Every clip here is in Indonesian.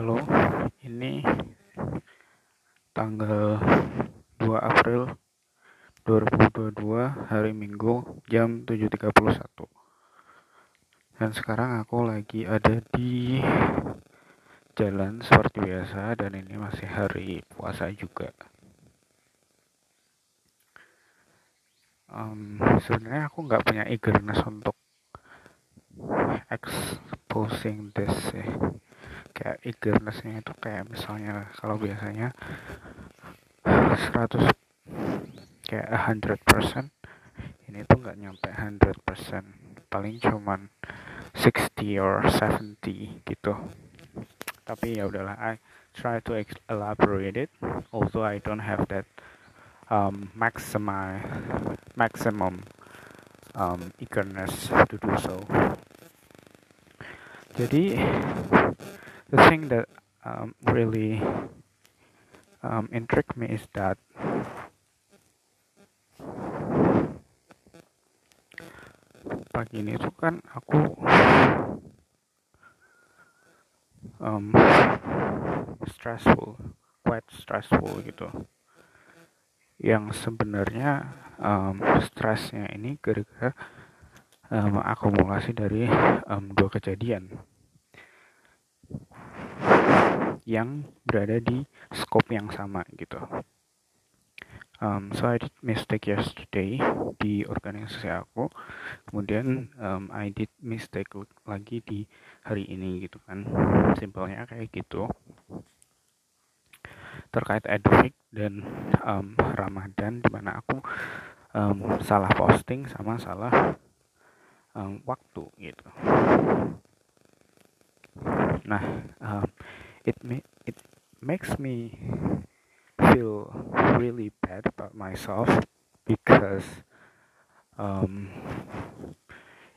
Halo, ini tanggal 2 April 2022 hari Minggu jam 7.31 dan sekarang aku lagi ada di jalan seperti biasa dan ini masih hari puasa juga. Um, sebenarnya aku nggak punya eagerness untuk exposing this ya kayak eagernessnya itu kayak misalnya kalau biasanya 100 kayak 100% ini tuh nggak nyampe 100% paling cuman 60 or 70 gitu. Tapi ya udahlah I try to elaborate it. Although I don't have that um, maximi maximum um, eagerness to do so. Jadi the thing that um, really um, intrigued me is that pagi ini tuh kan aku um, stressful, quite stressful gitu. Yang sebenarnya um, stresnya ini gara-gara um, akumulasi dari um, dua kejadian yang berada di scope yang sama gitu. Um, so I did mistake yesterday di organisasi aku, kemudian um, I did mistake lagi di hari ini gitu kan. Simpelnya kayak gitu. Terkait Edufik dan um, Ramadan di mana aku um, salah posting sama salah um, waktu gitu. Nah, um, it it makes me feel really bad about myself because um,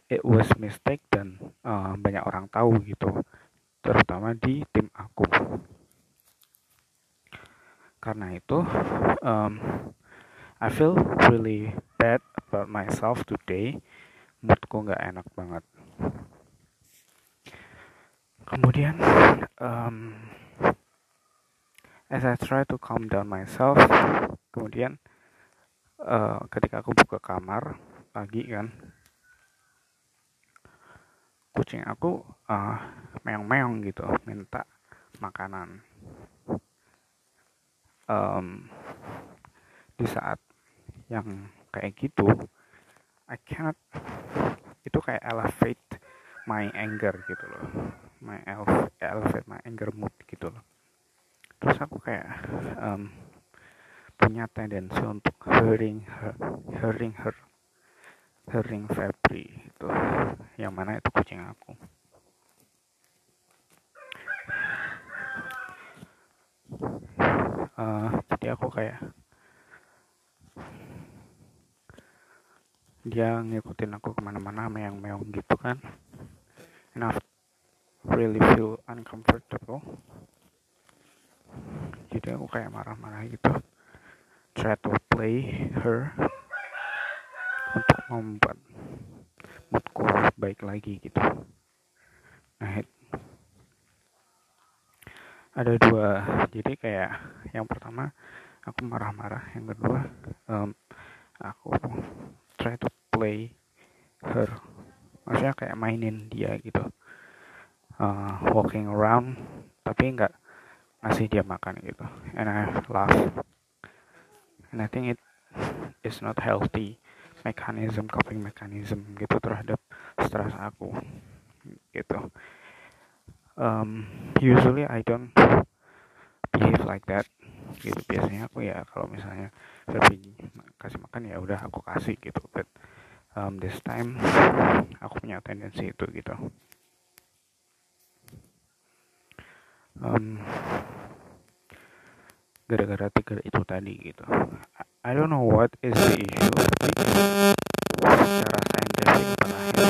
it was mistake dan uh, banyak orang tahu gitu terutama di tim aku. Karena itu um, I feel really bad about myself today. Moodku nggak enak banget kemudian um, as I try to calm down myself kemudian uh, ketika aku buka kamar pagi kan kucing aku uh, meong-meong gitu minta makanan. Um, di saat yang kayak gitu I cannot itu kayak elevate my anger gitu loh my elevate my anger mood gitu loh. Terus aku kayak um, punya tendensi untuk hearing her, hearing her hearing Febri itu yang mana itu kucing aku. Uh, jadi aku kayak dia ngikutin aku ke mana-mana meong-meong gitu kan. I really feel uncomfortable. Jadi aku kayak marah-marah gitu. Try to play her untuk membuat moodku baik lagi gitu. Nah ada dua. Jadi kayak yang pertama aku marah-marah. Yang kedua um, aku try to play her. Maksudnya kayak mainin dia gitu uh, walking around tapi nggak ngasih dia makan gitu. And I laugh. And I think it is not healthy mechanism coping mechanism gitu terhadap stres aku gitu. Um, usually I don't behave like that gitu. Biasanya aku ya kalau misalnya lebih kasih makan ya udah aku kasih gitu. But um, this time aku punya tendensi itu gitu um, gara-gara tiga itu tadi gitu. I don't know what is the issue. Tapi secara saintifik terakhir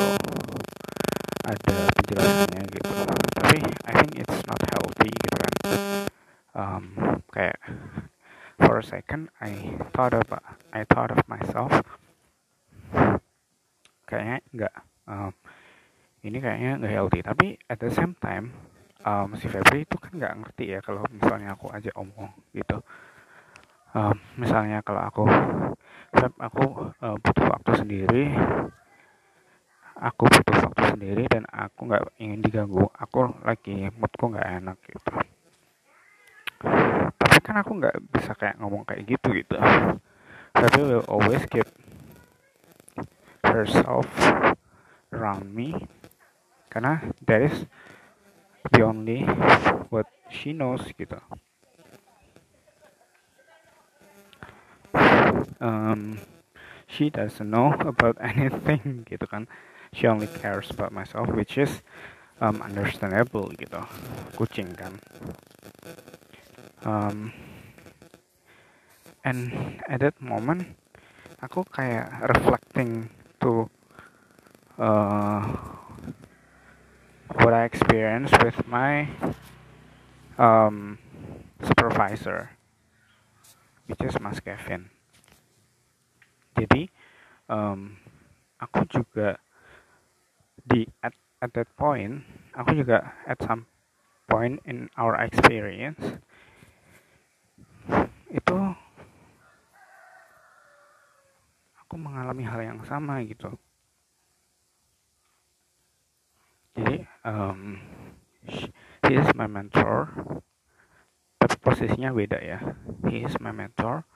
ada penjelasannya gitu. Tapi I think it's not healthy gitu kan. Um, kayak for a second I thought of I thought of myself. Kayaknya nggak um, ini kayaknya nggak healthy. Tapi at the same time um, si Febri itu kan nggak ngerti ya kalau misalnya aku aja omong gitu. Um, misalnya kalau aku Feb aku uh, butuh waktu sendiri aku butuh waktu sendiri dan aku nggak ingin diganggu aku lagi moodku nggak enak gitu. Tapi kan aku nggak bisa kayak ngomong kayak gitu gitu. Febri will always keep herself around me. Karena that is the only what she knows gitu. Um, she doesn't know about anything gitu kan. She only cares about myself which is um, understandable gitu. Kucing kan. Um, and at that moment aku kayak reflecting to uh, what I experienced with my um, supervisor, which is Mas Kevin. Jadi um, aku juga di at at that point, aku juga at some point in our experience itu aku mengalami hal yang sama gitu jadi um, he is my mentor. Tapi posisinya beda ya. He is my mentor.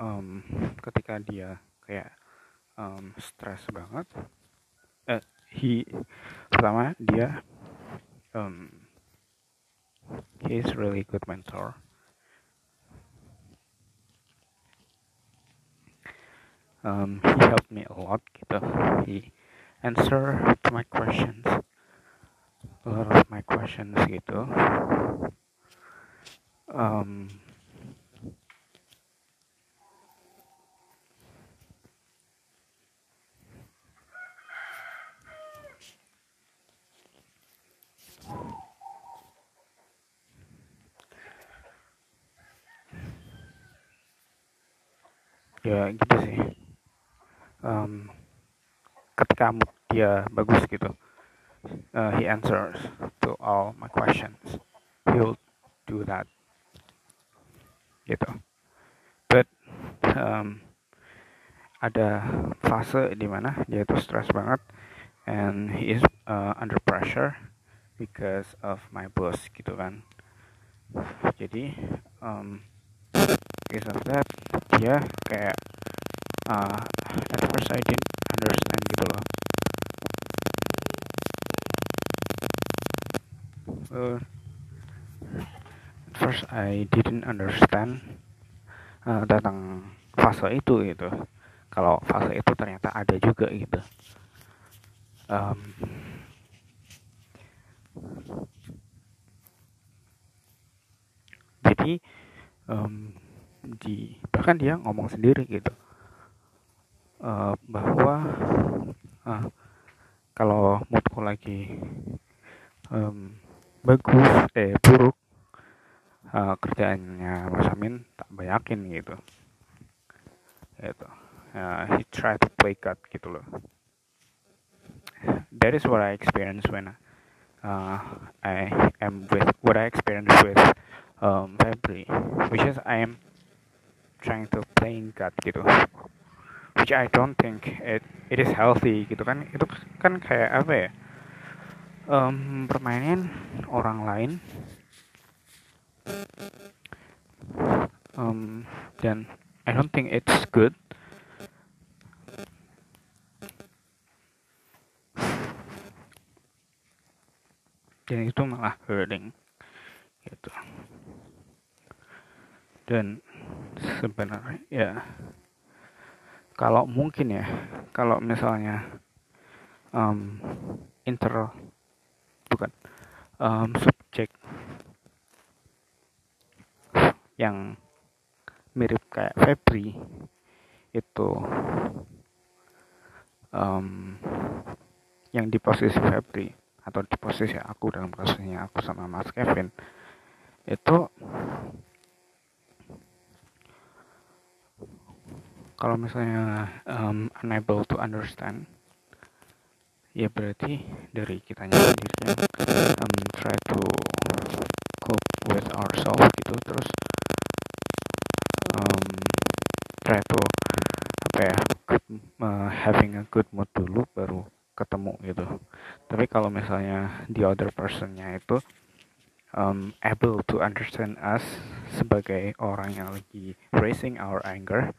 Um, ketika dia kayak um, stres banget uh, he pertama dia um, he is really good mentor. Um, he helped me a lot gitu. He answer to my questions a lot of my questions gitu. Um, ya gitu sih. Um, ketika mood dia bagus gitu uh, he answers to all my questions. He'll do that. Gitu. But um, ada fase di mana dia tuh stres banget and he is uh, under pressure because of my boss gitu kan. Jadi um, because of that dia kayak uh, at first I didn't understand gitu loh uh, first I didn't understand uh, tentang fase itu gitu. Kalau fase itu ternyata ada juga gitu. Um, jadi um, di bahkan dia ngomong sendiri gitu. Uh, bahwa uh, kalau moodku lagi um, bagus eh buruk. Uh, kerjaannya Mas Amin tak bayakin gitu. Gitu. Uh, he try to play God gitu loh. That is what I experience when uh, I am with what I experience with um, February which is I am trying to playing God gitu. Which I don't think it it is healthy gitu kan. Itu kan kayak apa ya um, orang lain. Um, dan I don't think it's good. Dan itu malah hurting gitu. Dan sebenarnya ya kalau mungkin ya kalau misalnya um, inter bukan um, subjek yang mirip kayak Febri itu um, yang di posisi Febri atau di posisi aku dalam kasusnya aku sama Mas Kevin itu kalau misalnya um, unable to understand ya berarti dari kitanya sendiri yang um, try to cope with ourselves gitu terus um, try to apa ya uh, having a good mood dulu baru ketemu gitu. Tapi kalau misalnya the other personnya itu um, able to understand us sebagai orang yang lagi raising our anger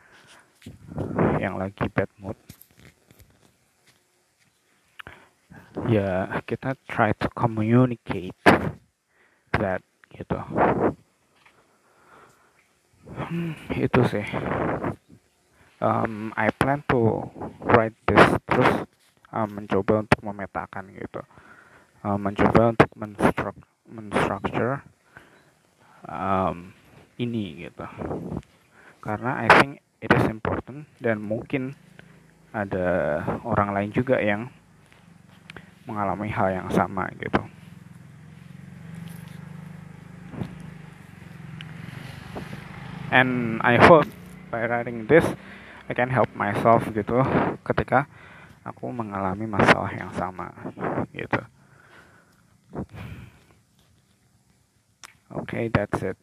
yang lagi bad mood ya kita try to communicate that gitu. Hmm, itu sih. Um, I plan to write this terus um, mencoba untuk memetakan gitu. Um, mencoba untuk menstructure um, ini gitu. Karena I think it is important dan mungkin ada orang lain juga yang mengalami hal yang sama gitu. And I hope by writing this I can help myself gitu ketika aku mengalami masalah yang sama gitu. Oke, okay, that's it.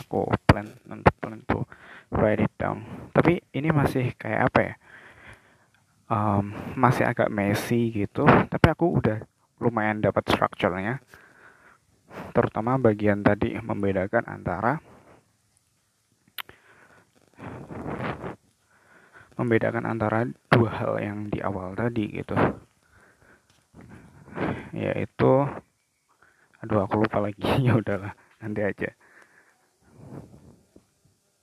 Aku plan untuk plan to write it down. Tapi ini masih kayak apa ya? Um, masih agak messy gitu tapi aku udah lumayan dapat strukturnya terutama bagian tadi membedakan antara membedakan antara dua hal yang di awal tadi gitu. Yaitu aduh aku lupa lagi. Ya udahlah nanti aja